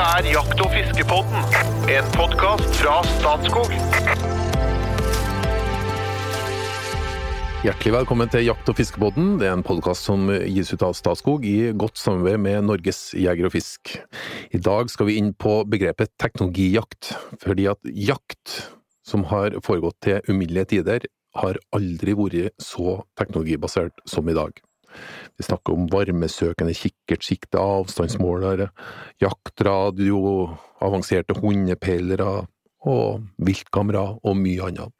Dette er Jakt- og fiskepodden, en podkast fra Statskog. Hjertelig velkommen til Jakt- og fiskebåten. Det er en podkast som gis ut av Statskog i godt samarbeid med Norges Jeger og Fisk. I dag skal vi inn på begrepet teknologijakt, fordi at jakt som har foregått til uminnelige tider, har aldri vært så teknologibasert som i dag. Vi snakker om varmesøkende kikkertsikte, avstandsmålere, jaktradio, avanserte hundepeilere og viltkamera og mye annet.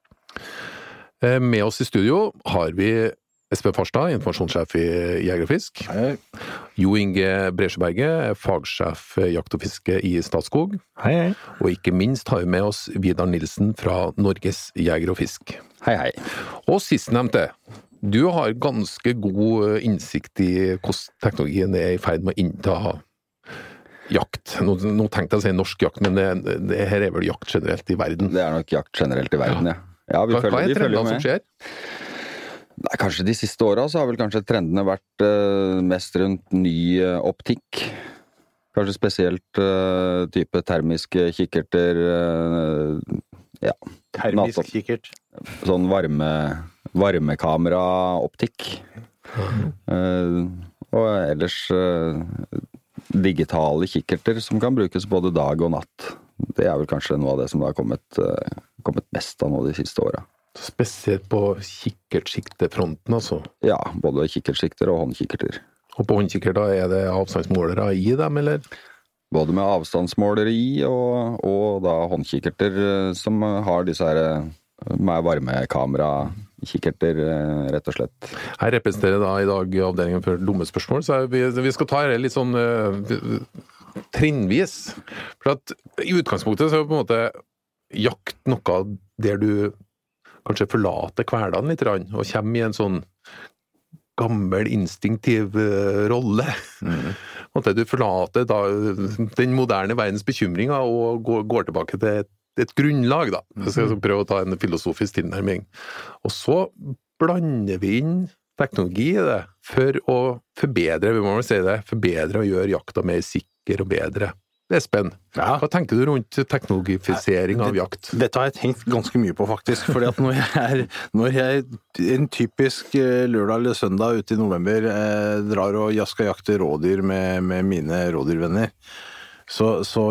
Eh, Med oss i studio har vi Espen Farstad, informasjonssjef i Jeger og Fisk. Jo Inge Bresjeberget, fagsjef jakt og fiske i Statskog. Hei, hei. Og ikke minst har vi med oss Vidar Nilsen fra Norges Jeger og Fisk. Hei, hei. Og sistnevnte, du har ganske god innsikt i hvordan teknologien er i ferd med å innta jakt. Nå, nå tenkte jeg å si norsk jakt, men det, det her er vel jakt generelt i verden. Det er nok jakt generelt i verden, ja. ja vi Hva, følger, hva er trendene som skjer? Nei, kanskje de siste åra så har vel kanskje trendene vært uh, mest rundt ny uh, optikk. Kanskje spesielt uh, type termiske kikkerter. eh, ja. Termisk kikkert. Sånn varme, varmekameraoptikk. Eh, og ellers eh, digitale kikkerter som kan brukes både dag og natt. Det er vel kanskje noe av det som har kommet, eh, kommet best av nå de siste åra. Spesielt på kikkertsiktefronten, altså. Ja, både kikkertsikter og håndkikkerter. Og på håndkikker da er det avstandsmålere i dem, eller? Både med avstandsmålere i og, og da håndkikkerter som har disse her med varmekamera-kikkerter, eh, rett og slett. Jeg representerer da i dag avdelingen for dumme spørsmål, så vi, vi skal ta det litt sånn uh, trinnvis. For at i utgangspunktet så er på en måte jakt noe der du kanskje forlater hverdagen litt, og kommer i en sånn gammel, instinktiv eh, rolle. Mm. måte, Du forlater da den moderne verdens bekymringer og går, går tilbake til et, et grunnlag, da. Jeg skal prøve å ta en filosofisk tilnærming. Og så blander vi inn teknologi i det for å forbedre, vi må vel si det, forbedre og gjøre jakta mer sikker og bedre. Espen, Ja. hva tenker du rundt teknologifisering av jakt? Dette har jeg tenkt ganske mye på, faktisk. fordi at når jeg, er, når jeg en typisk eh, lørdag eller søndag ute i november eh, drar og ja- skal jakte rådyr med, med mine rådyrvenner, så, så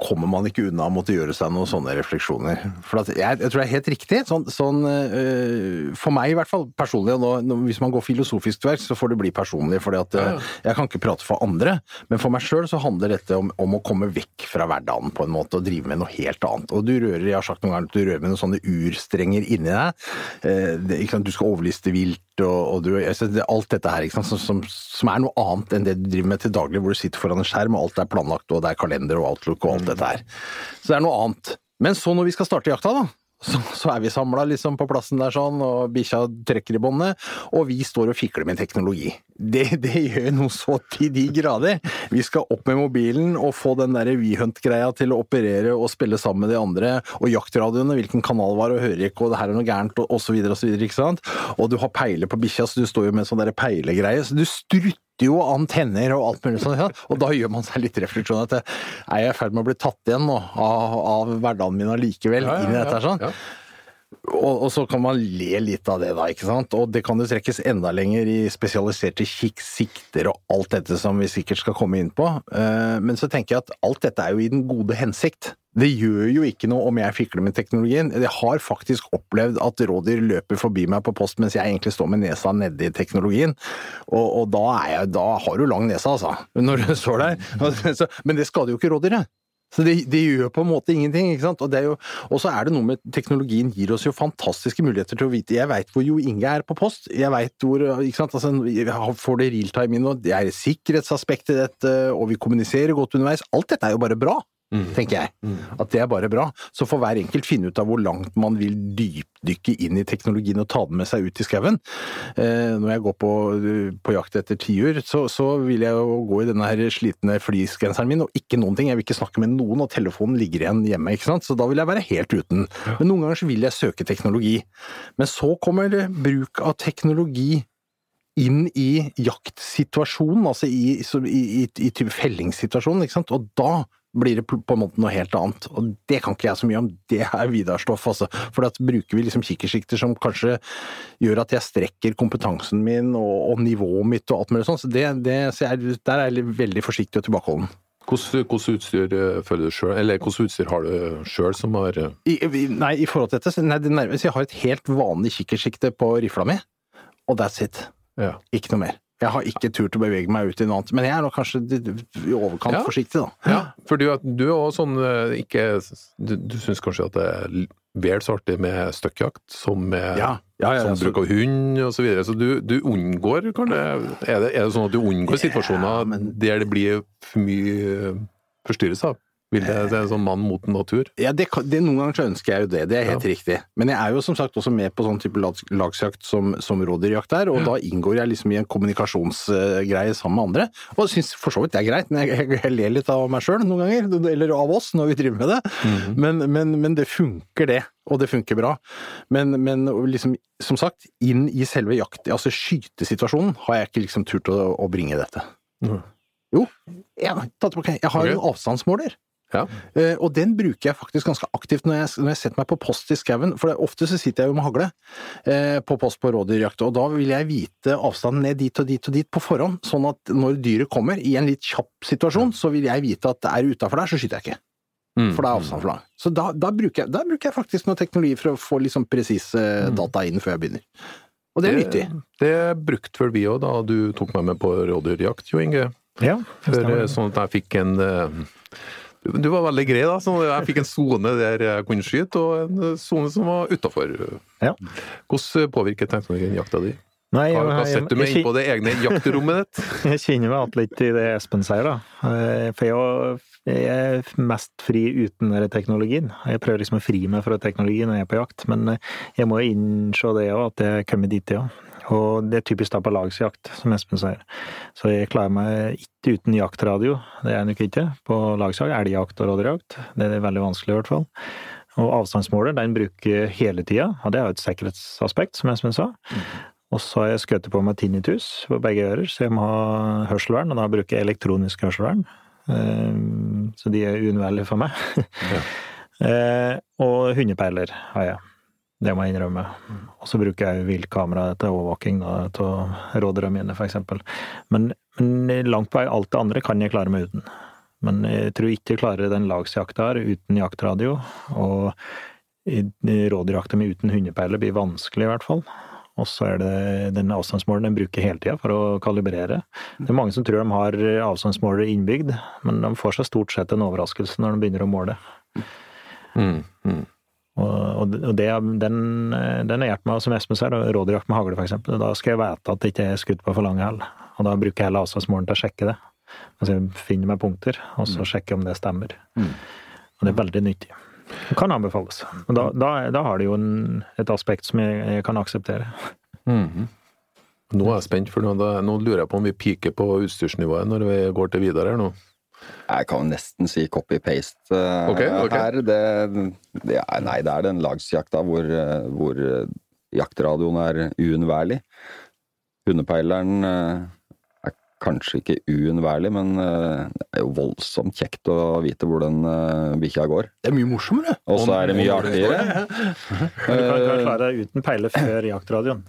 kommer man ikke unna å måtte gjøre seg noen sånne refleksjoner. For at jeg, jeg tror det er helt riktig. Sånn, sånn, øh, for meg i hvert fall, personlig. og nå, hvis man går filosofisk til verks, så får det bli personlig. For jeg kan ikke prate for andre. Men for meg sjøl så handler dette om, om å komme vekk fra hverdagen på en måte og drive med noe helt annet. Og du rører, jeg har sagt noen ganger, at du rører med noen sånne urstrenger inni deg. Eh, det? Du skal overliste vilt og, og du, jeg det, alt dette her? Som, som, som er noe annet enn det du driver med til daglig, hvor du sitter foran en skjerm og alt er planlagt og det er kalender og outlook og alt dette her. Så det er noe annet. Men så når vi skal starte jakta, da. Så, så er vi samla liksom på plassen der sånn, og bikkja trekker i båndet, og vi står og fikler med teknologi. Det, det gjør noe så til de grader. Vi skal opp med mobilen og få den der WeHunt-greia til å operere og spille sammen med de andre, og jaktradioene, hvilken kanal var og hører ikke, og det her er noe gærent, og, osv., videre, ikke sant. Og du har peiler på bikkja, så du står jo med en sånn der peilegreie, så du strutter jo antenner og alt mulig sånn, og da gjør man seg litt refleksjon at jeg er jeg i ferd med å bli tatt igjen nå av, av hverdagen min allikevel Ja, ja, her sånn? ja. Og, og så kan man le litt av det, da, ikke sant. Og det kan jo trekkes enda lenger i spesialiserte sikter og alt dette som vi sikkert skal komme inn på. Eh, Men så tenker jeg at alt dette er jo i den gode hensikt. Det gjør jo ikke noe om jeg fikler med teknologien. Jeg har faktisk opplevd at rådyr løper forbi meg på post mens jeg egentlig står med nesa nedi teknologien. Og, og da, jeg, da har du lang nese, altså, når du står der. Men det skader jo ikke rådyret. Så det, det gjør på en måte ingenting. ikke sant? Og så er det noe med teknologien gir oss jo fantastiske muligheter til å vite Jeg veit hvor Jo Inge er på post, jeg veit hvor ikke sant? Altså, jeg får det realtime inn, og det er sikkerhetsaspekt i dette, og vi kommuniserer godt underveis. Alt dette er jo bare bra. Tenker jeg. At det er bare bra. Så får hver enkelt finne ut av hvor langt man vil dypdykke inn i teknologien og ta den med seg ut i skauen. Eh, når jeg går på, på jakt etter tiur, så, så vil jeg jo gå i denne her slitne fleecegenseren min og ikke noen ting. Jeg vil ikke snakke med noen, og telefonen ligger igjen hjemme, ikke sant. Så da vil jeg være helt uten. Men noen ganger så vil jeg søke teknologi. Men så kommer det bruk av teknologi inn i jaktsituasjonen, altså i, i, i, i fellingssituasjonen, ikke sant. Og da blir det på en måte noe helt annet. Og det kan ikke jeg så mye om, det er Vidar-stoff, altså. For da bruker vi liksom kikkersikter som kanskje gjør at jeg strekker kompetansen min og, og nivået mitt og alt mulig sånt. Så, det, det, så jeg, der er jeg veldig forsiktig og tilbakeholden. Hvordan utstyr eh, føler du selv, eller hvordan utstyr har du sjøl som har eh, I, nei, i forhold til dette, så- nei, det nærmeste jeg har et helt vanlig kikkersikte på rifla mi, og that's it. Ja. Ikke noe mer. Jeg har ikke turt å bevege meg ut i noe annet, men jeg er nok kanskje i overkant Ja. forsiktig, da. Ja, for du, du er også sånn eh, ikke Du, du syns kanskje at det er vel så artig med støkkjakt som med Ja, ja, ja, som bruk av hund og så videre. Så du, du unngår det, er, det, er det sånn at du unngår situasjoner men- der det blir for mye eh, Vil det, er en sånn mann mot natur? Ja, det, det, Noen ganger så ønsker jeg jo det, det er helt riktig. Men jeg er jo som sagt også med på sånn type lags- lagsjakt som, som rådyrjakt er, og da inngår jeg liksom i en kommunikasjonsgreie sammen med andre. Og syns for så vidt det er greit, men jeg, jeg, jeg ler litt av meg sjøl noen ganger, eller av oss når vi driver med det. men, men, men det funker, det. Og det funker bra. Men, men liksom, som sagt, inn i selve jakt, altså skytesituasjonen, har jeg ikke liksom turt å, å bringe dette. Mm. Jo, jeg, jeg har en avstandsmåler. Ja. Uh, og den bruker jeg faktisk ganske aktivt når jeg, når jeg setter meg på post i skauen. For det, ofte så sitter jeg jo med hagle uh, på post på rådyrjakt, og da vil jeg vite avstanden ned dit og dit og dit på forhånd. Sånn at når dyret kommer i en litt kjapp situasjon, så vil jeg vite at det er utafor der, så skyter jeg ikke. Mm. For da er avstanden for lang. Så da, da, bruker jeg, da bruker jeg faktisk noe teknologi for å få liksom presise data inn før jeg begynner. Og det er nyttig. Det brukte vel vi òg da du tok meg med på rådyrjakt, Jo Inge. Ja, det eh, sånn at jeg fikk en eh, du, var veldig grei, da. Så jeg fikk en sone der jeg kunne skyte, og en eh, sone som var utafor. Ja. Hvordan påvirker teknologien jakta di? Nei, Hva, hva setter du meg inn på det egne jakterommet ditt? Jeg kjenner meg igjen litt i det Espen sier, da. Eh, For jeg, jeg er mest fri uten denne teknologien. Jeg prøver liksom å fri meg fra teknologien når jeg er på jakt, men eh, jeg må innse det òg, at jeg kommer dit, ja. Og det er typisk da på lagsjakt, som Espen sier. Så jeg klarer meg ikke uten jaktradio, det er jeg nok ikke, på lagsjakt. Elgjakt og rådyrjakt. Det er veldig vanskelig, i hvert fall. Og avstandsmåler, den bruker hele tida, og det er jo et sikkerhetsaspekt, som Espen sa. Og så har jeg skutt på meg tinnitus på begge ører, så jeg må ha hørselvern, og da bruker jeg elektronisk hørselvern. Eh, Så de er uunnværlige for meg. Ja. Og hundepeiler har jeg. Det må jeg innrømme. Og så bruker jeg viltkamera til overvåking da, av rådyrene mine, for eksempel. Men, men langt på vei alt det andre kan jeg klare meg uten. Men jeg tror ikke jeg klarer den lagsjakta her uten jaktradio. Og rådyrjakta mi uten hundepeiler blir vanskelig, i hvert fall. Og så er det den avstandsmåleren den bruker hele tida for å kalibrere. Det er mange som tror de har avstandsmålere innbygd, men de får seg stort sett en overraskelse når de begynner å måle. Mm, mm. Og, og det, den, den har hjulpet meg, som Espen sier, rådyrjakt med hagle, eksempel. Da skal jeg vite at det ikke er skutt på for lang hæl. Og da bruker jeg avstandsmålen til å sjekke det. Altså jeg finner meg punkter, og så sjekker jeg om det stemmer. Og det er veldig nyttig. Det kan anbefales. Men da, da, da har det jo en, et aspekt som jeg, jeg kan akseptere. Mhm. Nå er jeg spent, for nå, da, nå lurer jeg på om vi piker på utstyrsnivået når vi går til Vidar her nå. Jeg kan nesten si copy-paste eh, okay. ok. her. Det, det nei, det er den lagsjakta hvor, eh, hvor eh, jaktradioen er uunnværlig. Hundepeileren er kanskje ikke uunnværlig, men det er jo voldsomt kjekt å vite hvor den bikkja går. Det er mye morsommere. Og så er det mye artigere. Du kan, klare deg uten peiler før jaktradioen.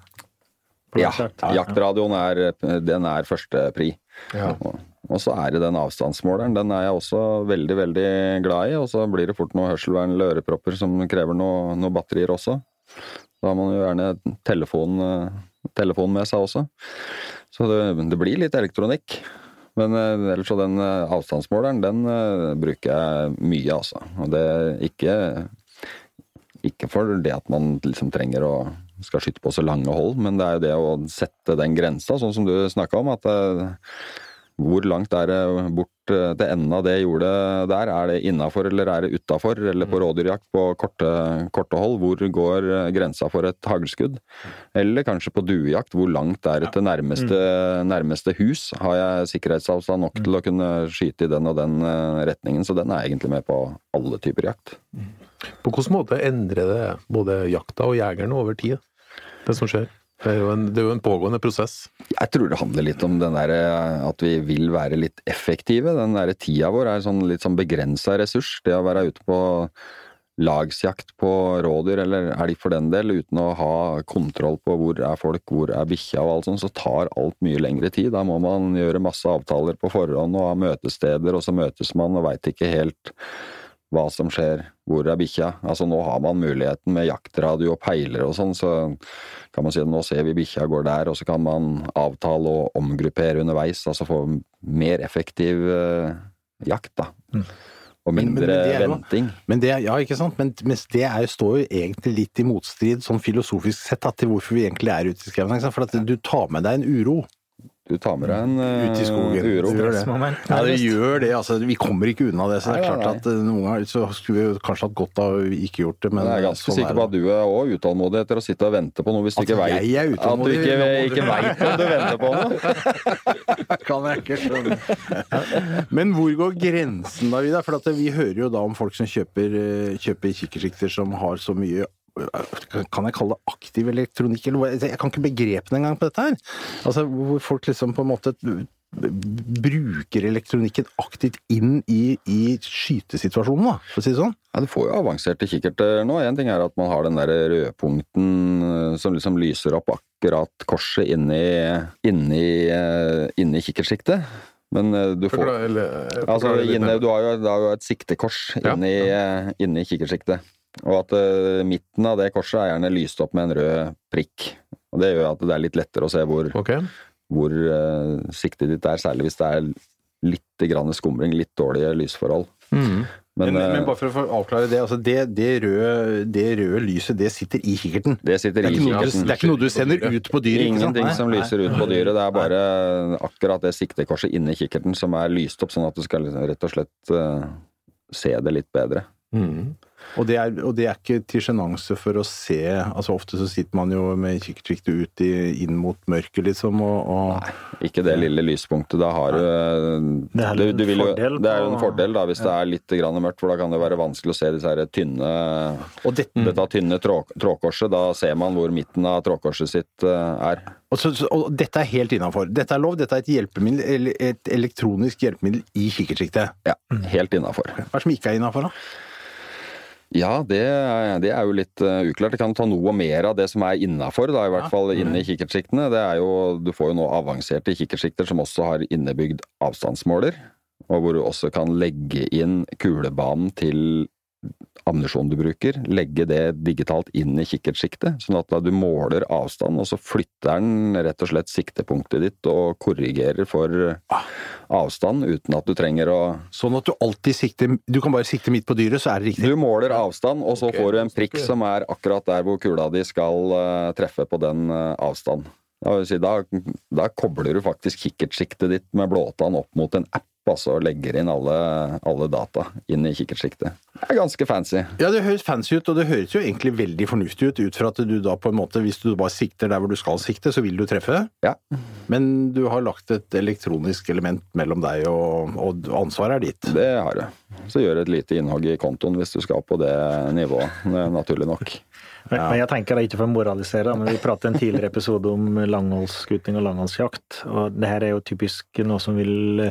Ja, jaktradioen er, den er førstepri. Ja. Og, så er det den avstandsmåleren. Den er jeg også veldig, veldig glad i. Og så blir det fort noe hørselvern eller ørepropper som krever noe, noe batterier også. Da har man jo gjerne telefon, eh, telefon med seg også. Så det, det blir litt elektronikk. Men eh, ellers så den eh, avstandsmåleren, den bruker jeg mye, altså. Og det er ikke ikke for det at man liksom trenger å skal skyte på så lange hold, men det er jo det å sette den grensa, sånn som du snakka om. at hvor langt er det bort eh, til enden av det jordet der? Er det innafor eller er det utafor? Eller på rådyrjakt på korte, korte hold, hvor går eh, grensa for et haglskudd? Eller kanskje på duejakt, hvor langt er det til nærmeste, nærmeste hus? Har jeg sikkerhetsavstand nok til å kunne skyte i den og den eh, retningen? Så den er egentlig med på alle typer jakt. På hvilken måte endrer det både jakta og jegeren over tid? Det som skjer? Det er en, det er jo en pågående prosess. Jeg tror det handler litt om der, eh, at vi vil være litt effektive. Den der tida vår er sånn litt sånn begrensa ressurs. Det å være ute på lagsjakt på rådyr, eller elg for den del, uten å ha kontroll på hvor er folk, hvor er bikkja og alt sånt, så tar alt mye lengre tid. Da må man gjøre masse avtaler på forhånd og ha møtesteder, og så møtes man og veit ikke helt hva som skjer, hvor er bikkja. Altså nå har man muligheten med jaktradio og peiler og sånn, så kan man si at nå ser vi bikkja går der, og så kan man avtale og omgruppere underveis, altså få mer effektiv uh, jakt, da. Mm. Og mindre men, men jo, venting. Men det, ja, ikke sant. Men, men det er, står jo egentlig litt i motstrid, sånn filosofisk sett, til hvorfor vi egentlig er ute i skauen. For at du tar med deg en uro. Du tar med deg en uh, Ut i skogen. uro. Gjør det. Ja, det gjør det. Altså, vi kommer ikke unna det. Så det er klart at uh, noen ganger så skulle vi kanskje hatt godt av ikke gjort det, men Jeg er ganske sånn sikker på at du er òg utålmodig etter å sitte og vente på noe hvis du ikke veit At du ikke, ikke veit om du venter på noe. kan jeg ikke skjønne. Men hvor går grensen da, Vidar? For vi hører jo da om folk som kjøper, eh, kjøper kikkersikter som har så mye kan jeg kalle det aktiv elektronikk, eller Jeg kan ikke begrepene engang på dette her. Altså hvor folk liksom på en måte bruker elektronikken aktivt inn i, i skytesituasjonen, da, for å si det sånn? Ja, Du får jo avanserte kikkerter nå. Én ting er at man har den der rødpunkten eh, som liksom lyser opp akkurat korset inni, inni, eh, inni kikkertsiktet. Men eh, du får Altså, inne, du har jo, du har jo et siktekors inni, ja. inni kikkertsiktet. Og at uh, midten av det korset er gjerne lyst opp med en rød prikk. Og Det gjør at det er litt lettere å se hvor, okay. hvor uh, siktet ditt er, særlig hvis det er litt grann skumring, litt dårlige lysforhold. Mm. Men, men, men, eh, bare for å avklare det, altså det, det, røde, det, røde, lyset det sitter i kikkerten? Det sitter i kikkerten. Det er ikke noe du sender ut på dyret? Ingenting som lyser ut på dyret. Det er bare akkurat det siktekorset inni kikkerten som er lyst opp, sånn at du skal rett og slett uh, se det litt bedre. Mm. Og det, er, og det, er, ikke til sjenanse for å se altså Ofte så sitter man jo med kikkertsiktet ut i, inn mot mørket, liksom, og, og, Nei, ikke det lille lyspunktet. Da har du Det er, du, du jo, det er jo en fordel da, hvis ja. det er litt grann mørkt, for da kan det være vanskelig å se disse her tynne og det, dette tynne trå, trådkorset. Da ser man hvor midten av trådkorset sitt uh, er. Og, så, og, dette er helt innafor. Dette er lov. Dette er et hjelpemiddel, et elektronisk hjelpemiddel i kikkertsiktet. Ja, helt innafor. Hva er det som ikke er innafor, da? Ja, det, det, er jo litt uh, uklart. Det kan ta noe mer av det som er innafor, i hvert fall inne i kikkertsjiktene. Det er jo, du får jo nå avanserte kikkertsjikter som også har innebygd avstandsmåler. Og hvor du også kan legge inn kulebanen til ammunisjon du bruker, legge det digitalt inn i kikkertsiktet, sånn at du måler avstand, og så flytter den rett og slett siktepunktet ditt og korrigerer for avstand uten at du trenger å Sånn at du alltid sikter Du kan bare sikte midt på dyret, så er det riktig? Du måler avstand, og så okay. får du en prikk som er akkurat der hvor kula di skal uh, treffe på den uh, avstand. Da, da, da, kobler du faktisk kikkertsiktet ditt med blåtann opp mot en app altså, og legger inn alle, alle data inn i kikkertsiktet. Det er ganske fancy. Ja, det høres fancy ut, og det høres jo egentlig veldig fornuftig ut, ut fra at du da på en måte, hvis du bare sikter der hvor du skal sikte, så vil du treffe. Ja. Men du har lagt et elektronisk element mellom deg og, og ansvaret er ditt. Det har du. Så gjør et lite innhogg i kontoen hvis du skal på det nivået, naturlig nok. Men jeg tenker det ikke for å moralisere, men vi pratet en tidligere episode om langholdsskuting og langholdsjakt. Og det her er jo typisk noe som vil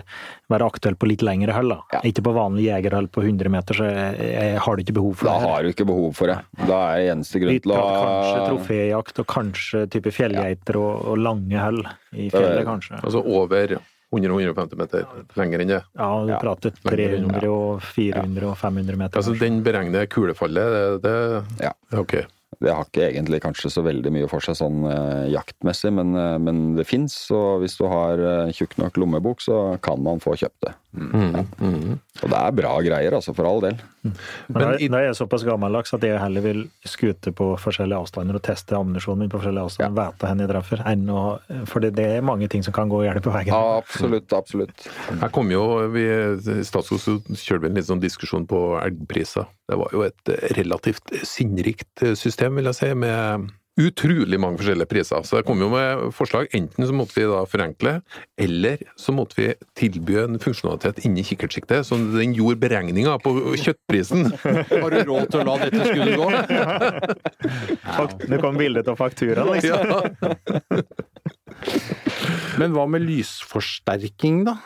være aktuelt på litt lengre hold. Ja. Ikke på vanlig jegerhold på 100 meter, så jeg, jeg har du ikke behov for da det. Da har du ikke behov for det. Da er det eneste grunn til å Kanskje troféjakt og kanskje type fjellgeiter og, og lange hold i fjellet, kanskje. Altså over 100-150 meter lenger enn det. Ja, du prater 300 og 400 og 500 meter. Altså Den beregner kulefallet, det, det ja. ok. Det har ikke egentlig kanskje så veldig mye for seg sånn eh, jaktmessig, men, eh, men det fins. Og hvis du har eh, tjukk nok lommebok, så kan man få kjøpt det. Mm. Ja. Mm. Og det er bra greier, altså, for all del. Mm. Men, men da er jeg såpass gammeldags at jeg heller vil skute på forskjellige avstander og teste ammunisjonen min på forskjellige avstander, ja. vite hvor jeg treffer, enn å For det, det, er mange ting som kan gå gærent på veien. Ja, absolutt, absolutt. Her kom jo vi, I Statskog kjørte vi en litt sånn diskusjon på elgpriser. Det var jo et relativt sinnrikt system, vil jeg si, med utrolig mange forskjellige priser. Så det kom jo med forslag. Enten så måtte vi da forenkle, eller så måtte vi tilby en funksjonalitet inni kikkertsiktet så den gjorde beregninga på kjøttprisen. Har du råd til å la dette skuddet gå? Ja. Det kom bilde av fakturaen, liksom. Ja. Men hva med lysforsterking, da?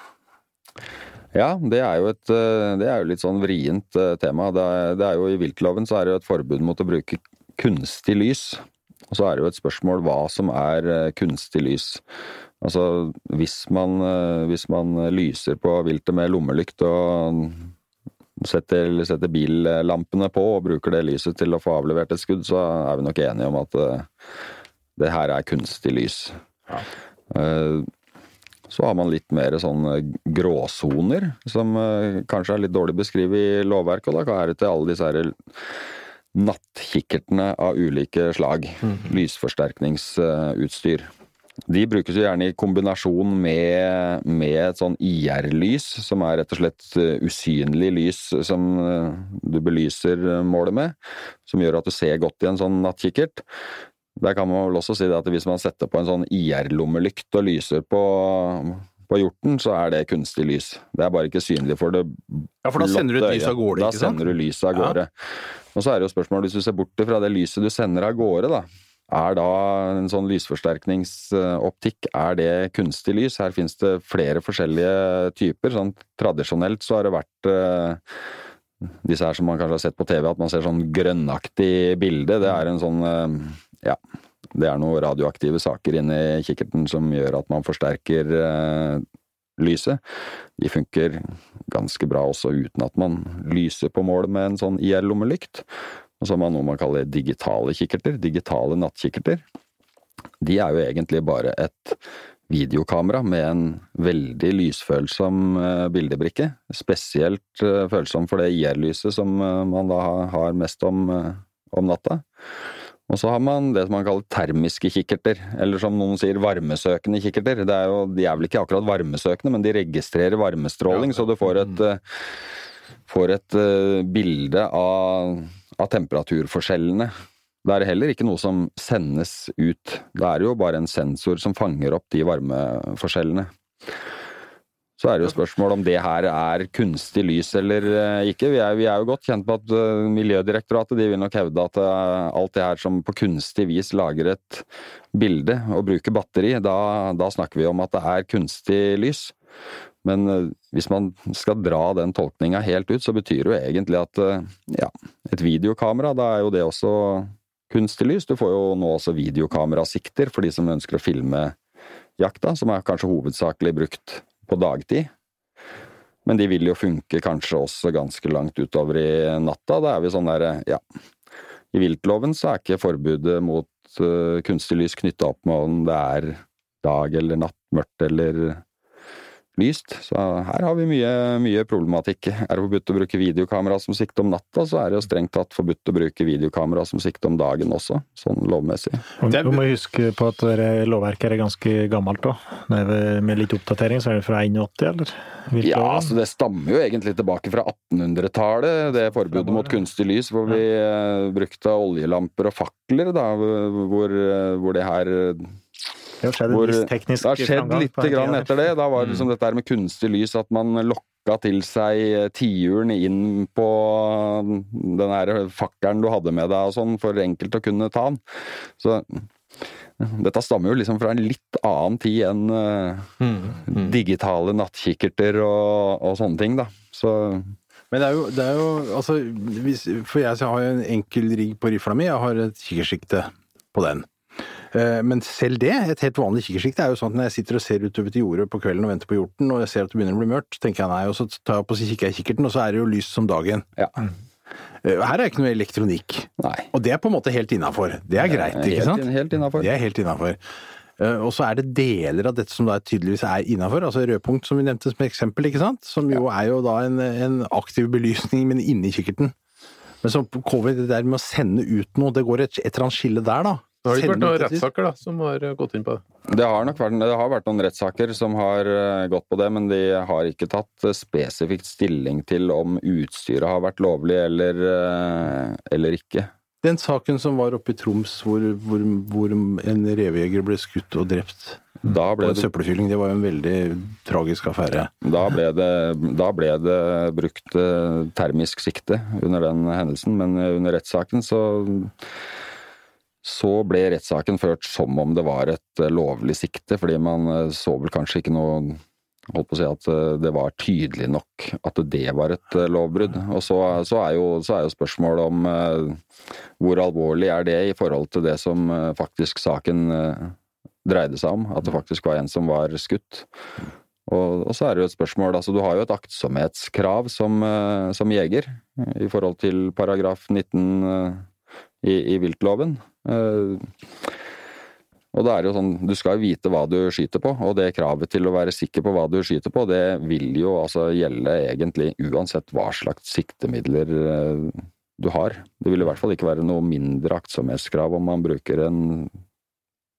Ja, det er jo et eh, det er jo litt sånn vrient eh, tema. Det er, det er jo I viltloven så er det jo et forbud mot å bruke kunstig lys. Og så er det jo et spørsmål hva som er eh, kunstig lys. Altså hvis man, eh, hvis man lyser på viltet med lommelykt og setter, setter billampene på og bruker det lyset til å få avlevert et skudd, så er vi nok enige om at eh, det her er kunstig lys. Ja. Så har man litt mer sånn gråsoner, som kanskje er litt dårlig beskrevet i lovverket, og da er det til alle disse her nattkikkertene av ulike slag. Lysforsterkningsutstyr. De brukes jo gjerne i kombinasjon med, med et sånn IR-lys, som er rett og slett eh, usynlig lys som eh, du belyser eh, målet med, som gjør at du ser godt i en sånn nattkikkert. Der kan man vel også si det at hvis man setter på en sånn IR-lommelykt og lyser på, på hjorten, så er det kunstig lys. Det er bare ikke synlig for det Ja, for da sender du et lys av gårde, Da ikke sant? sender du lyset av gårde. Og så er det jo spørsmålet, hvis du ser bort fra det lyset du sender av gårde, da, er da en sånn lysforsterkningsoptikk, er det kunstig lys? Her finnes det flere forskjellige typer. Sånn tradisjonelt så har det vært eh, disse her som man kanskje har sett på TV, at man ser sånn grønnaktig bilde. Det er en sånn eh, ja, det er noen radioaktive saker inni kikkerten som gjør at man forsterker eh, lyset. De funker ganske bra også uten at man lyser på mål med en sånn IR-lommelykt. Og så har man noe man kaller digitale kikkerter, digitale nattkikkerter. De er jo egentlig bare et videokamera med en veldig lysfølsom eh, bildebrikke. Spesielt eh, følsom for det IR-lyset som eh, man da har- mest om, om natta. Og så har man det som man kaller termiske kikkerter, eller som noen sier varmesøkende kikkerter. Det er jo, de er vel ikke akkurat varmesøkende, men de registrerer varmestråling, så du får et, eh, får et eh, bilde av, av temperaturforskjellene. Det er heller ikke noe som sendes ut. Det er jo bare en sensor som fanger opp de varmeforskjellene. Så er det jo spørsmål om det her er kunstig lys eller eh, ikke. Vi er, vi er jo godt kjent med at eh, Miljødirektoratet de vil nok hevde at eh, alt det her som på kunstig vis lager et bilde og bruker batteri, da, da snakker vi om at det er kunstig lys. Men hvis man skal dra den tolkninga helt ut, så betyr det jo egentlig at ja, et videokamera, da er jo det også kunstig lys. Du får jo nå også videokamerasikter for de som ønsker å filme jakta, som er kanskje hovedsakelig brukt på dagtid. Men de vil jo funke kanskje også ganske langt utover i natta. Da er vi sånn derre, ja I viltloven så er ikke forbudet mot eh, kunstig lys knytta opp med om det er dag eller natt, mørkt eller lyst. Så her har vi mye, mye problematikk. Er det forbudt å bruke videokamera som sikte om natta, så er det jo strengt tatt forbudt å bruke videokamera som sikte om dagen også, sånn lovmessig. Du må huske på at lovverket er ganske gammelt òg. Med litt oppdatering så er det fra 81, eller? Hvilke Ja, altså det stammer jo egentlig tilbake fra 1800-tallet, det forbudet mot kunstig lys, hvor vi ja. brukte oljelamper og fakler, da, hvor, eh, hvor det her det har skjedd en Det har skjedd litt grann etter det. Da var det liksom dette med kunstig lys, at man lokka til seg eh, tiuren inn på den her fakkelen du hadde med deg og sånn, for enkelt å kunne ta den. Så dette stammer jo liksom fra en litt annen tid enn eh, digitale nattkikkerter og, og sånne ting, da. Så Men det er jo, det er jo altså, hvis, For jeg har jo en enkel rigg på rifla mi, jeg har et kikkersikte på den. Eh, Men selv det, et helt vanlig kikkersikt, er jo sånn at når jeg sitter og ser utover til jordet på kvelden og venter på hjorten, og jeg ser at det begynner å bli mørkt, tenker jeg nei, og så tar jeg og så kikker jeg i kikkerten, og så er det jo lyst som dagen. ja. Eh, Her er ikke noe elektronikk. Nei. Og det er på en måte helt innafor. Det er greit, ikke Helt, sant? helt innafor. Det er helt innafor. Og så er det deler av dette som da tydeligvis er innafor, altså rødpunkt som vi nevnte som eksempel, ikke sant? Som jo er jo da en, en aktiv belysning, men inni kikkerten. Men så på covid, det der med å sende ut noe, det går et, et eller annet skille der, da. Nå har det ikke vært noen rettssaker da, som har eh, gått inn på det. Det har nok vært, det har vært noen rettssaker som har eh, gått på det, men de har ikke tatt eh, spesifikt stilling til om utstyret har vært lovlig eller, eller ikke. Den saken som var oppe i Troms hvor, hvor, hvor en revejeger ble skutt og drept Da ble, det, søppelfylling, det var jo en veldig tragisk affære. da, ble det, da ble det brukt termisk sikte under den hendelsen, men under rettssaken så så ble rettssaken ført som om det var et eh, lovlig sikte, fordi man eh, så vel kanskje ikke noe Holdt på å si at eh, det var tydelig nok at det var et lovbrudd. Og så, så, er, jo, så er jo spørsmålet om eh, hvor alvorlig er det i forhold til det som eh, faktisk saken eh, dreide seg om. At det faktisk var en som var skutt. Og, og så er det jo et spørsmål altså Du har jo et aktsomhetskrav som, som jeger i forhold til paragraf 19 eh, i, i viltloven. Eh, og det er jo sånn, Du skal jo vite hva du skyter på, og det kravet til å være sikker på hva du skyter på, det vil jo altså gjelde egentlig uansett hva slags siktemidler eh, du har. Det vil i hvert fall ikke være noe mindre aktsomhetskrav om man bruker en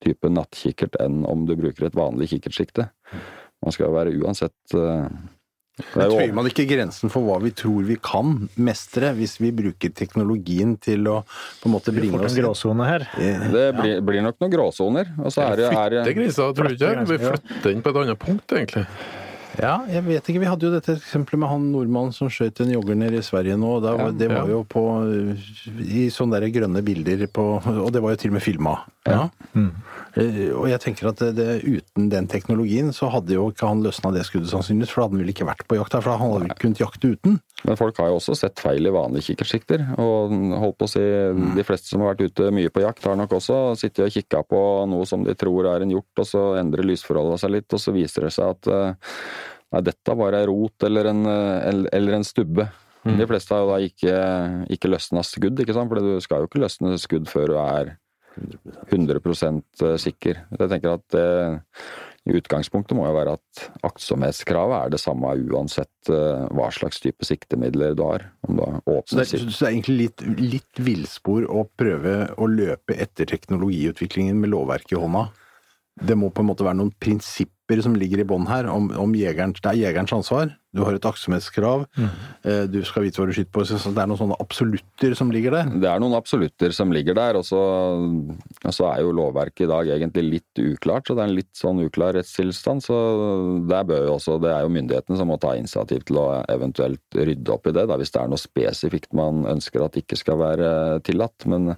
type nattkikkert enn om du bruker et vanlig kikkertsikte. Man skal jo være uansett det er man ikke grensen for hva vi tror vi kan mestre, hvis vi bruker teknologien til å på en måte bringe oss en gråsone her. Eh, Det blir, blir nok noen gråsoner. Og så er det, er Flytte grisa, tror du ikke? Vi flytter den på et annet punkt, egentlig. Ja, jeg vet ikke. Vi hadde jo dette eksempelet med han nordmannen som skjøt en jogger nede i Sverige nå. Da, Ja, det var ja. jo på i sånne der grønne bilder på Og det var jo til og med filma. Ja. Eh, Og jeg tenker at det, det, uten den teknologien så hadde jo ikke han løsna det skuddet sannsynligvis, for da hadde han vel ikke vært på jakt her, for han hadde vel kunnet jakte uten. Men folk har jo også sett feil i vanlige kikkertsikter. Og holdt på å si, de fleste som har vært ute mye på jakt, har nok også sittet og kikka på noe som de tror er en hjort, og så endrer lysforholdet seg litt, og så viser det seg at eh, nei, dette var ei rot eller en, eh, eller en stubbe. De fleste har jo da ikke, ikke løsna skudd, ikke sant? for du skal jo ikke løsne skudd før du er 100% sikker. Jeg tenker at det i utgangspunktet må jo være at aktsomhetskravet er det samme uansett eh, hva slags type siktemidler du har. Om du har Så åpne det, er- så det er egentlig litt, litt villspor å prøve å løpe etter teknologiutviklingen med lovverket i hånda. Det må på en måte være noen prinsipper som ligger i bånn her, om, om jegeren, det er jegerens ansvar. Du har et aktsomhetskrav, Mm. du skal vite hva du skyter på. Så det er noen sånne absolutter som ligger der. Det er noen absolutter som ligger der, og så, og så er jo lovverket i dag egentlig litt uklart. Så det er en litt sånn uklar rettstilstand. Så der bør jo også, det er jo myndighetene som må ta initiativ til å eventuelt rydde opp i det, da, hvis det er noe spesifikt man ønsker at ikke skal være tillatt. Men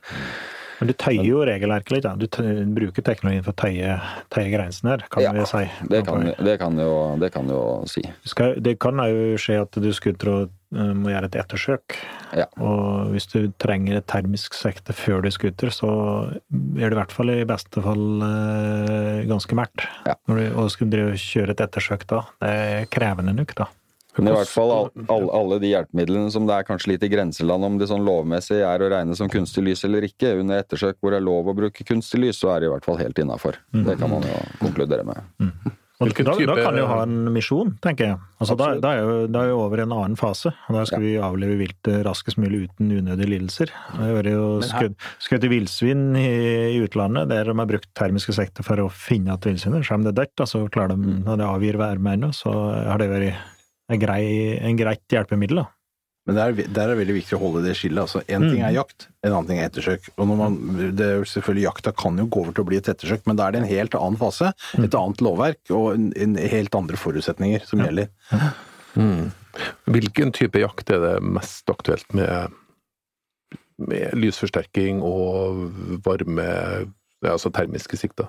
Men du tøyer jo regelverket litt. Da. Du tøyer, bruker teknologien for å tøye, tøye grensen her, kan Ja, vi si. det kan, det kan, jo, det kan jo si. Skal, det kan jo skje at du skutter og eh, må gjøre et ettersøk. Ja. Og hvis du trenger et termisk sekte før du skutter, så er det i hvert fall i beste fall eh, ganske mært. Ja. Når du, og skal drive og kjøre et ettersøk da, det er krevende nok, da. Men i hvert fall all, all, alle de hjelpemidlene som det er kanskje litt i grenseland om de sånn lovmessig er å regne som kunstig lys eller ikke. Under ettersøk hvor det er lov å bruke kunstig lys, så er det i hvert fall helt innafor. Det kan man jo konkludere med. Og da, da kan kan du ha en misjon, tenker jeg. Altså, da, da, er jo, da er vi over i en annen fase. og Da skal vi avleve viltet raskest mulig uten unødige lidelser. Det har jo skutt, villsvin i, i utlandet, der de har brukt termiske sekter for å finne igjen villsvinet. Selv om det er dødt, så så klarer de, når det avgir værmeine, så har det vært en, grei, en greit hjelpemiddel. da. Men der, er- der er det veldig viktig å holde det skillet. Altså, en ting er jakt, en annen ting er ettersøk. Og når man, det er jo selvfølgelig Jakta kan jo gå over til å bli et ettersøk, men da er det en helt annen fase, et annet lovverk og en, en helt andre forutsetninger som gjelder. Mm. Hvilken type jakt er det mest aktuelt med, med lysforsterking og varme, altså termiske sikter?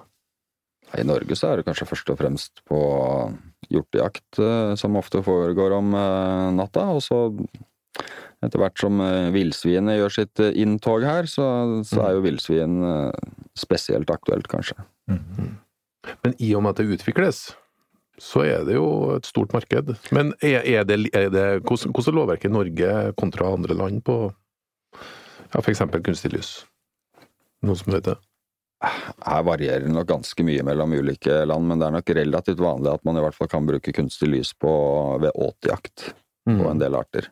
I Norge så er det kanskje først og fremst på hjortejakt, eh, som ofte foregår om eh, natta. Og så etter hvert som eh, villsvinet gjør sitt inntog her, så, så er jo villsvin spesielt aktuelt, kanskje. Men i og med at det utvikles, så er det jo et stort marked. Men er, er det, er det hvordan, hvordan er lovverket i Norge kontra andre land på ja, f.eks. kunstig lys? Noen som vet det? Her varierer det nok ganske mye mellom ulike land, men det er nok relativt vanlig at man i hvert fall kan bruke kunstig lys på, ved åtejakt på en del arter.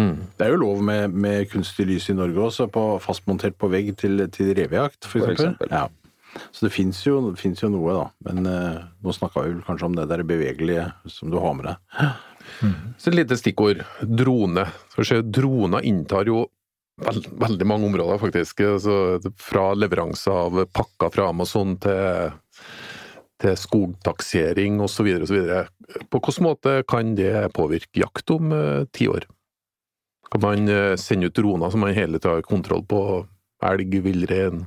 Mm. Det er jo lov med, med kunstig lys i Norge også, på, fastmontert på vegg til, til revejakt, for For eksempel. eksempel. Ja. Så det fins jo, jo noe, da. Men eh, nå snakka vi vel kanskje om det der bevegelige som du har med deg. Så et lite stikkord. Drone. Droner inntar jo veld, veldig mange områder, faktisk. Altså, fra leveranse av pakker fra Amazon til, til skogtaksering osv. osv. På hvilken måte kan det påvirke jakt om eh, ti år? Kan man eh, sende ut droner som man hele tida har kontroll på? Elg, villrein,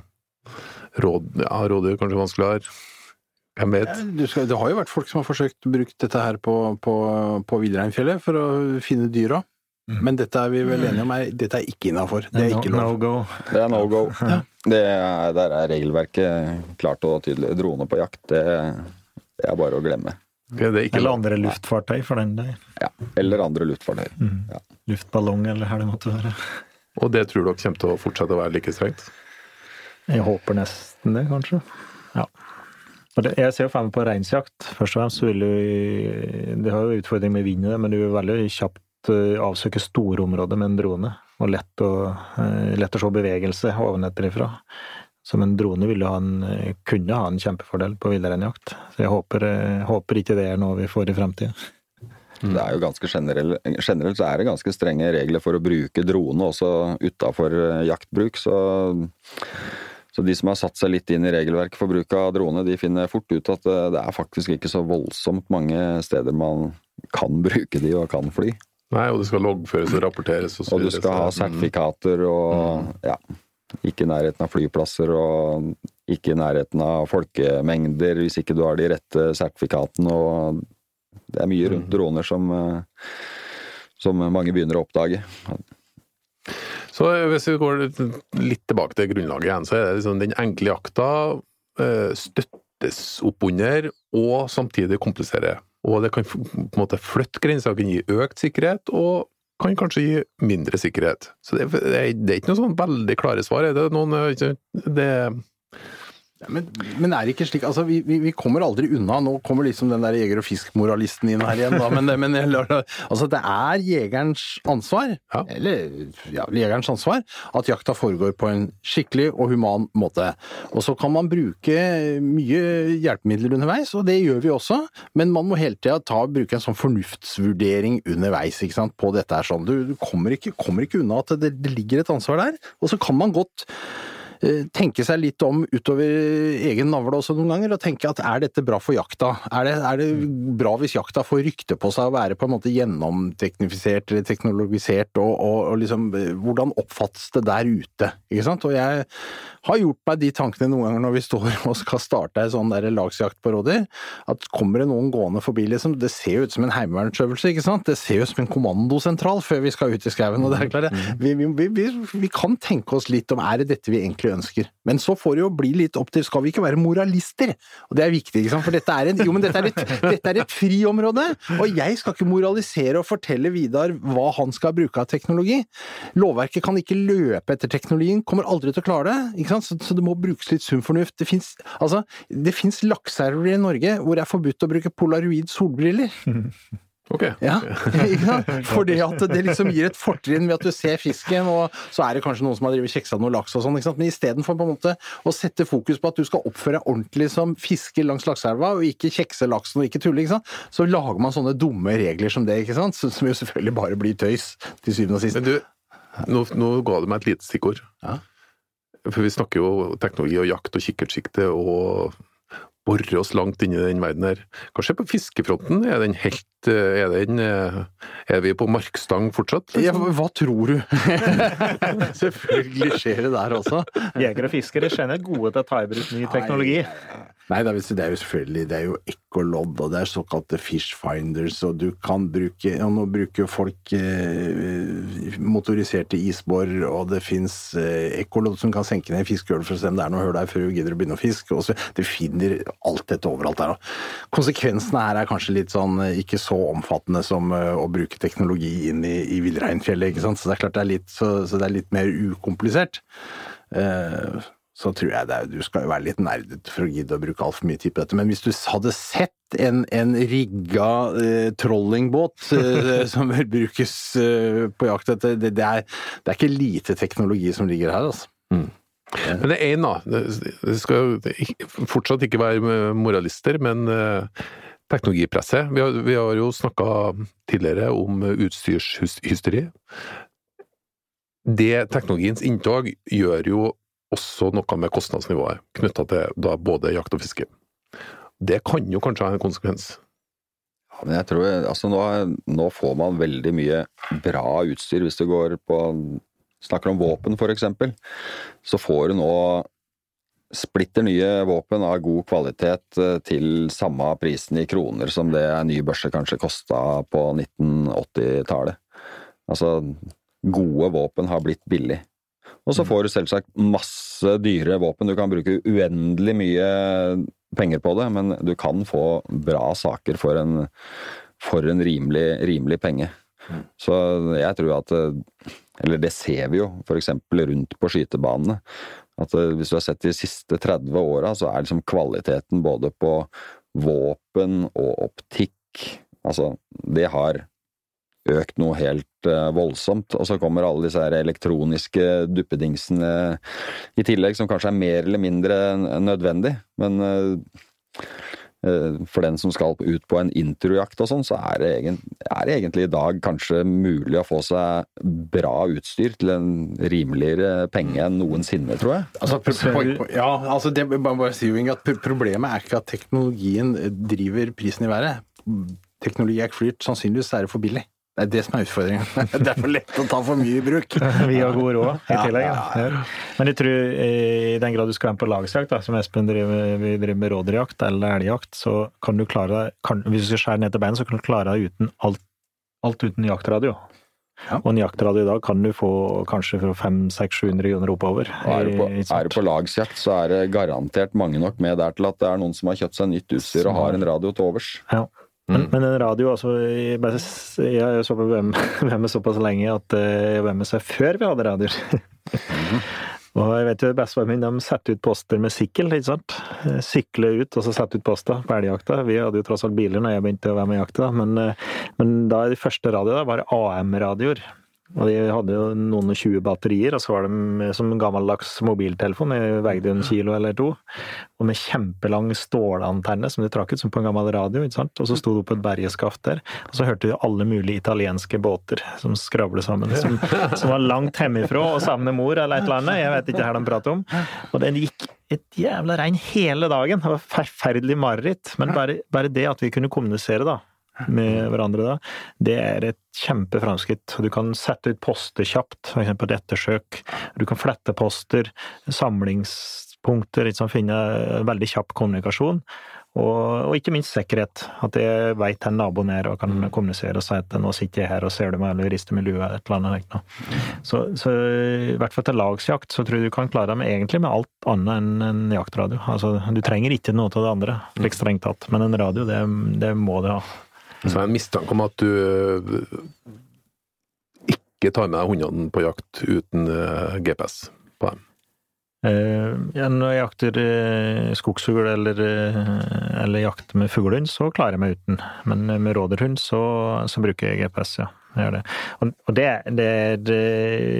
råd, ja, råd, kanskje vanskeligere? Hvem vet? Ja, skal, det har jo vært folk som har forsøkt å bruke dette her på, på, på Villreinfjellet for å finne dyra. Men dette er vi vel enige om er, dette er ikke innafor. Det er ikke No, lov. no go. Det er no go. Det er, der er regelverket klart og tydelig. Drone på jakt, det, det er bare å glemme. Er det ikke Eller andre luftfartøy, for den del. Ja. Eller andre luftfartøy. Ja. Luftballong, eller hva det måtte være. Og det tror dere kommer til å fortsette å være like strengt? Jeg håper nesten det, kanskje. Ja. Jeg ser jo for meg på reinsjakt. Først og fremst vil du Det har jo utfordring med vind det, men du vil veldig kjapt avsøke store områder med en drone. Og lett å, eh, lett å se bevegelse ovenfra. Som en drone ville ha en, eh, kunne ha en kjempefordel på villreinjakt. Så jeg håper, eh, håper ikke det er noe vi får i fremtiden Det er jo ganske generell, Generelt så er det ganske strenge regler for å bruke drone også utafor jaktbruk. Så, så de som har satt seg litt inn i regelverket for bruk av drone, de finner fort ut at eh, det er faktisk ikke så voldsomt mange steder man kan bruke de og kan fly. Nei, og det skal loggføres og rapporteres og så Og du skal ha sertifikater og ja, ikke i nærheten av flyplasser og ikke i nærheten av folkemengder hvis ikke du har de rette sertifikatene. og Det er mye rundt droner som, eh, som mange begynner å oppdage. Så hvis vi går litt tilbake til grunnlaget igjen, så er det liksom den enkle jakta eh, støttes opp under, og samtidig komplisere. Og det kan på en måte flytte grenser, kan gi økt sikkerhet, og kan kanskje gi mindre sikkerhet. Så det, det, er, det er ikke noe sånn veldig klare svar. Er det noen eh, det, Men, men er det ikke slik altså vi, vi, vi kommer aldri unna. Nå kommer liksom den der jeger- og fiskmoralisten inn her igjen, da. Men, men altså, det er jegerens ansvar, Ja. eller ja, jegerens ansvar, at jakta foregår på en skikkelig og human måte. Og så kan man bruke mye hjelpemidler underveis, og det gjør vi også. Men man må hele tida bruke en sånn fornuftsvurdering underveis ikke sant, på dette her. sånn. Du, du kommer, ikke, kommer ikke unna at det, det ligger et ansvar der. Og så kan man godt tenke seg litt om utover egen navle også noen ganger, og tenke at er dette bra for jakta? Er det, er det bra hvis jakta får rykte på seg å være på en måte gjennomteknifisert eller teknologisert, og, og, og liksom eh, hvordan oppfattes det der ute? Ikke sant? Og jeg har gjort meg de tankene noen ganger når vi står og skal starte ei sånn der lagsjakt på rådyr, at kommer det noen gående forbi, liksom, det ser jo ut som en heimevernsøvelse, ikke sant? Det ser jo ut som en kommandosentral før vi skal ut i skauen, og det er klart, det. vi, vi, vi, vi kan tenke oss litt om er det dette vi egentlig ønsker. Men så får det jo bli litt opp til, skal vi ikke være moralister? Og det er viktig, ikke sant? For dette er, en, jo, dette er, et, dette er et friområde, og jeg skal ikke moralisere og fortelle Vidar hva han skal bruke av teknologi. Lovverket kan ikke løpe etter teknologien, kommer aldri til å klare det, ikke sant? Så, så det må brukes litt sunn fornuft. Det fins altså, lakseelver i Norge hvor det er forbudt å bruke polaroid solbriller. Ok. Ja? Fordi at det liksom gir et fortrinn ved at du ser fisken, og så er det kanskje noen som har drevet kjeksa noe laks og sånn, men istedenfor å sette fokus på at du skal oppføre deg ordentlig som fisker langs lakseelva, og ikke kjekse laksen og ikke tulle, ikke sant, så lager man sånne dumme regler som det, ikke sant, som jo selvfølgelig bare blir tøys til syvende og sist. Men du, nå, nå ga du meg et lite stikkord. Ja. For vi snakker jo teknologi og jakt og kikkertsikte og bore oss langt inn i den verden her. Hva skjer på fiskefronten? Er den helt Er, den, eh, er vi på markstang fortsatt? Ja, liksom? hva tror du? Selvfølgelig skjer det der også. Jegere og fiskere skjønner gode til å ta i bruk ny teknologi. Nei, det da, det er jo selvfølgelig det er jo ekkolodd, og det er såkalte fish finders, og du kan bruke ja, Nå bruker folk eh, motoriserte isbor, og det fins eh, ekkolodd som kan senke ned fiskehjul for å se om det er noe hull der før du gidder å begynne å fiske. Og så, du finner alt dette overalt der. Konsekvensene her er kanskje litt sånn eh, ikke så omfattende som eh, å bruke teknologi inn i, i villreinfjellet, ikke sant. Så det er klart det er litt, så, så det er litt mer ukomplisert. Eh, så tror jeg det er, du skal jo være litt nerdete for å gidde å bruke altfor mye tid på dette. Men hvis du hadde sett en, en rigga eh, trollingbåt eh, som vel brukes eh, på jakt etter, det, det, er, det er ikke lite teknologi som ligger her, altså. Men det er én, da. Det skal fortsatt ikke være moralister, men eh, teknologipresset. Vi har, vi har jo snakka tidligere om utstyrshysteri. det teknologiens inntog gjør jo også noe med kostnadsnivået knytta til da både jakt og fiske. Det kan jo kanskje ha en konsekvens? Ja, men jeg tror, altså nå, nå, får man veldig mye bra utstyr hvis du går på Snakker om våpen, eksempel. Så får du nå splitter nye våpen av god kvalitet eh, til samme prisen i kroner som det en ny børse kanskje kosta på 1980-tallet. Altså, gode våpen har blitt billig. Og så får du selvsagt masse dyre våpen. Du kan bruke uendelig mye penger på det, men du kan få bra saker for en, for en rimelig, rimelig penge. Mm. Så jeg tror at Eller det ser vi jo f.eks. rundt på skytebanene. At hvis du har sett de siste 30 åra, så er liksom kvaliteten både på våpen og optikk Altså, det har økt noe helt uh, voldsomt. Og så kommer alle disse her elektroniske duppedingsene i tillegg, som kanskje er mer eller mindre nødvendig. Men uh, for den som skal ut på en introjakt og sånn, så er det, egentlig, er det, egentlig, i dag kanskje mulig å få seg bra utstyr til en rimeligere penge enn noensinne, tror jeg. Altså, ja, altså det, bare, bare si, at Problemet er ikke at teknologien driver prisen i været. Teknologi er flyrt, sannsynligvis er det for billig. Det er det som er utfordringen. Det er for lett å ta for mye i bruk. Vi har god råd i tillegg. Ja, ja, ja. Men jeg tror i den grad du skal være på lagsjakt, som Espen driver, vi driver med rådyrjakt eller elgjakt, så kan du klare deg Hvis du skal skjære ned til bein, så kan du klare deg uten alt, alt uten jaktradio. Og en jaktradio i dag kan du få kanskje fra 500-700 kroner oppover. Er du, på, er du på lagsjakt, så er det garantert mange nok med der til at det er noen som har kjøpt seg nytt utstyr og har en radio til overs. Ja. Men, mm. men, en radio, altså Jeg, bare, jeg har jo så på VM såpass lenge at eh, jeg var med seg før vi hadde radioer. Mm. og jeg vet jo Bestefaren min de setter ut poster med sykkel, ikke sant. Sykle ut og så sette ut poster på elgjakta. Vi hadde jo tross alt biler når jeg begynte å være med i jakta, men, eh, men da de første radioene var AM-radioer. Og de hadde jo noen og tjue batterier, og så var de som gammeldags mobiltelefon. De veide en kilo eller to. Og med kjempelang stålantenne som de trakk ut, som på en gammel radio. ikke sant? Og så sto det opp et bergeskaft der. Og så hørte du alle mulige italienske båter som skravlet sammen. Som, som var langt hjemmefra og savner mor eller et eller annet. Jeg vet ikke hva de prater om. Og den gikk et jævla regn hele dagen. Det var forferdelig mareritt. Men bare, bare det at vi kunne kommunisere, da med hverandre da, det er et kjempeframskritt. Du kan sette ut poster kjapt, f.eks. et ettersøk. Du kan flette poster, samlingspunkter, liksom finne veldig kjapp kommunikasjon. Og, og, ikke minst sikkerhet. At jeg veit hvor naboen er og kan mm. kommunisere og si at nå sitter jeg her og ser du meg eller rister med lua et eller annet. Så, så, i hvert fall til lagsjakt så tror jeg du kan klare deg med, egentlig med alt annet enn en jaktradio. Altså, du trenger ikke noe av det andre, slik strengt tatt, men en radio, det, det må du ha. Så jeg mistanke om at du eh, ikke tar med deg hundene på jakt uten eh, GPS på dem. Uh, ja, når jeg jakter uh, skogsfugl eller, uh, eller jakter med fuglehund, så klarer jeg meg uten. Men med rådyrhund så, så bruker jeg GPS, ja gjør det. Og det, det, det,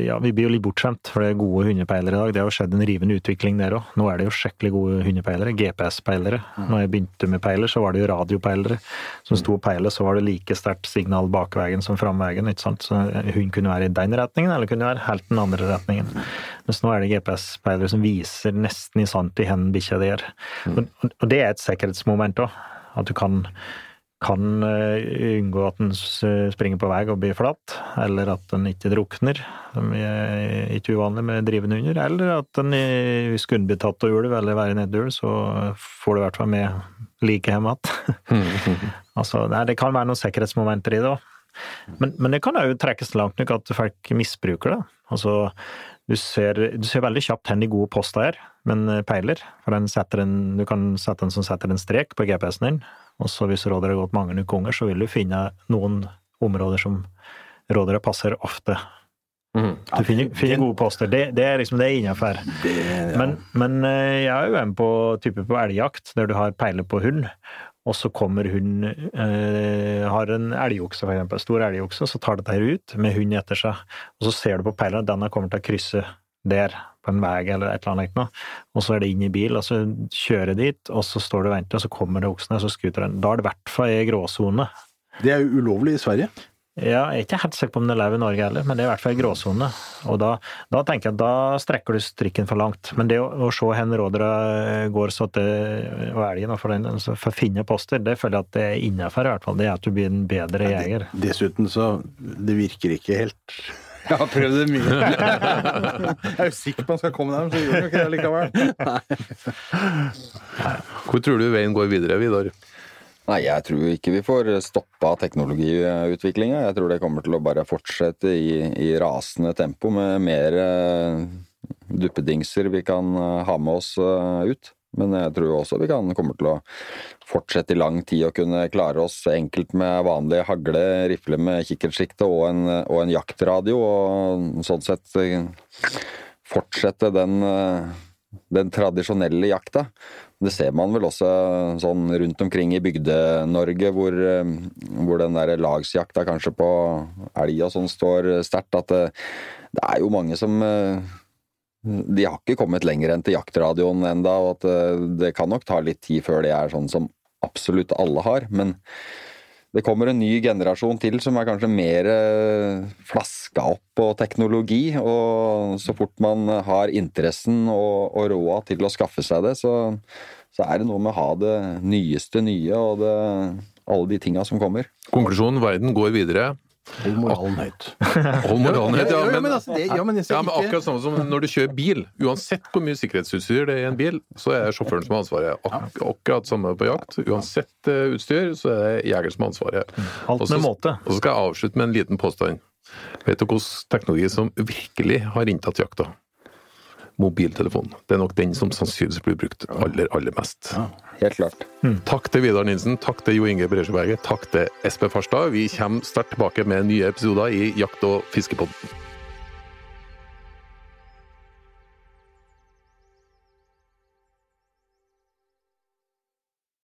Ja, vi blir jo litt bortskjemt, for det er gode hundepeilere i dag. Det har jo skjedd en rivende utvikling der òg. Nå er det jo skikkelig gode hundepeilere. GPS-peilere. Når jeg begynte med peiler, så var det jo radiopeilere som sto og peilet, så var det like sterkt signal bakveien som framveien. ikke sant? Så Hun kunne være i den retningen, eller kunne være helt den andre retningen. Mens nå er det GPS-peilere som viser nesten i sant i hvor bikkja di er. Mm. Og, og det er et sikkerhetsmoment òg. At du kan kan eh, unngå at den springer på vei og blir flatt, eller at den ikke drukner, som er ikke uvanlig med drivende hunder, eller at den hvis den blir tatt av ulv eller være nedulv, så får du i hvert fall med like hjem igjen. altså, det kan være noen sikkerhetsmomenter i det òg. Men, men, det kan jo trekkes langt nok at folk misbruker det. Altså, du ser, du ser veldig kjapt hvor de gode posta er, men peiler. For en en, du kan sette en som setter en strek på GPS-en din, og så hvis rådere har gått mange nok ganger, så vil du finne noen områder som rådere passer ofte. Mm. Du finner, finner, gode poster. Det, det, er liksom det innafor. Ja. Men, men, eh, jeg er jo en på type på elgjakt, der du har peile på hund. Og så kommer hun eh, Har en elgokse, for eksempel. Stor elgokse, så tar dette her ut med hund etter seg. Og så ser du på peilen at denne kommer til å krysse der på en vei eller et eller annet, og så er det inn i bil, og så kjører dit, og så står du og venter, og så kommer det oksen, og så skuter den. Da er det i hvert fall i gråsone. Det er jo ulovlig i Sverige? Ja, jeg er ikke helt sikker på om det lever i Norge heller, men det er i hvert fall i gråsone. Og da, da, tenker jeg at da strekker du strikken for langt. Men det å, å se hvor rådyra går så at det, og elgen for, den, altså for å finne poster, det føler jeg at det er innafor i hvert fall. Det er at du blir en bedre jeger. Dessuten så Det virker ikke helt Jeg har prøvd det mye. Jeg er jo sikker på han skal komme der, men så gjør han ikke det likevel. Hvor tror du veien går videre, Vidar? Nei, jeg tror ikke vi får stoppa teknologiutviklinga. Jeg tror det kommer til å bare fortsette i, i rasende tempo med mer eh, duppedingser vi kan eh, ha med oss eh, ut. Men jeg tror også vi kan, kommer til å fortsette i lang tid å kunne klare oss enkelt med vanlig hagle, rifle med kikkertsikte og en, og en jaktradio, og sånn sett eh, fortsette den, eh, den tradisjonelle jakta. Det ser man vel også sånn rundt omkring i Bygde-Norge, hvor, eh, hvor, den der lagsjakta kanskje på elg og sånn står sterkt. At det, det, er jo mange som De har ikke kommet lenger enn til jaktradioen enda, og at det, det kan nok ta litt tid før det er sånn som absolutt alle har. Men det kommer en ny generasjon til som er kanskje mer flaska opp på teknologi. Og så fort man har interessen og, og råda til å skaffe seg det, så, så, er det noe med å ha det nyeste nye og det, alle de tinga som kommer. Konklusjonen verden går videre. Hold moralen høyt. Hold moralen høyt, ja. Men, altså, ja, men, ja, men akkurat samme som når du kjører bil. Uansett hvor mye sikkerhetsutstyr det er i en bil, så er det sjåføren som har ansvaret. Ak akkurat samme på jakt. Uansett uh, utstyr, så er det jeger som har ansvaret. Alt med måte. Og så skal jeg avslutte med en liten påstand. Vet du hvilken teknologi som virkelig har inntatt jakta? Mobiltelefonen. Det er nok den som sannsynligvis blir brukt aller, aller mest. Ja, helt klart. Mm. Takk til Vidar Nilsen, takk til Jo Inge Bresjeberget, takk til Espen Farstad. Vi kommer sterkt tilbake med nye episoder i Jakt- og fiskepodden.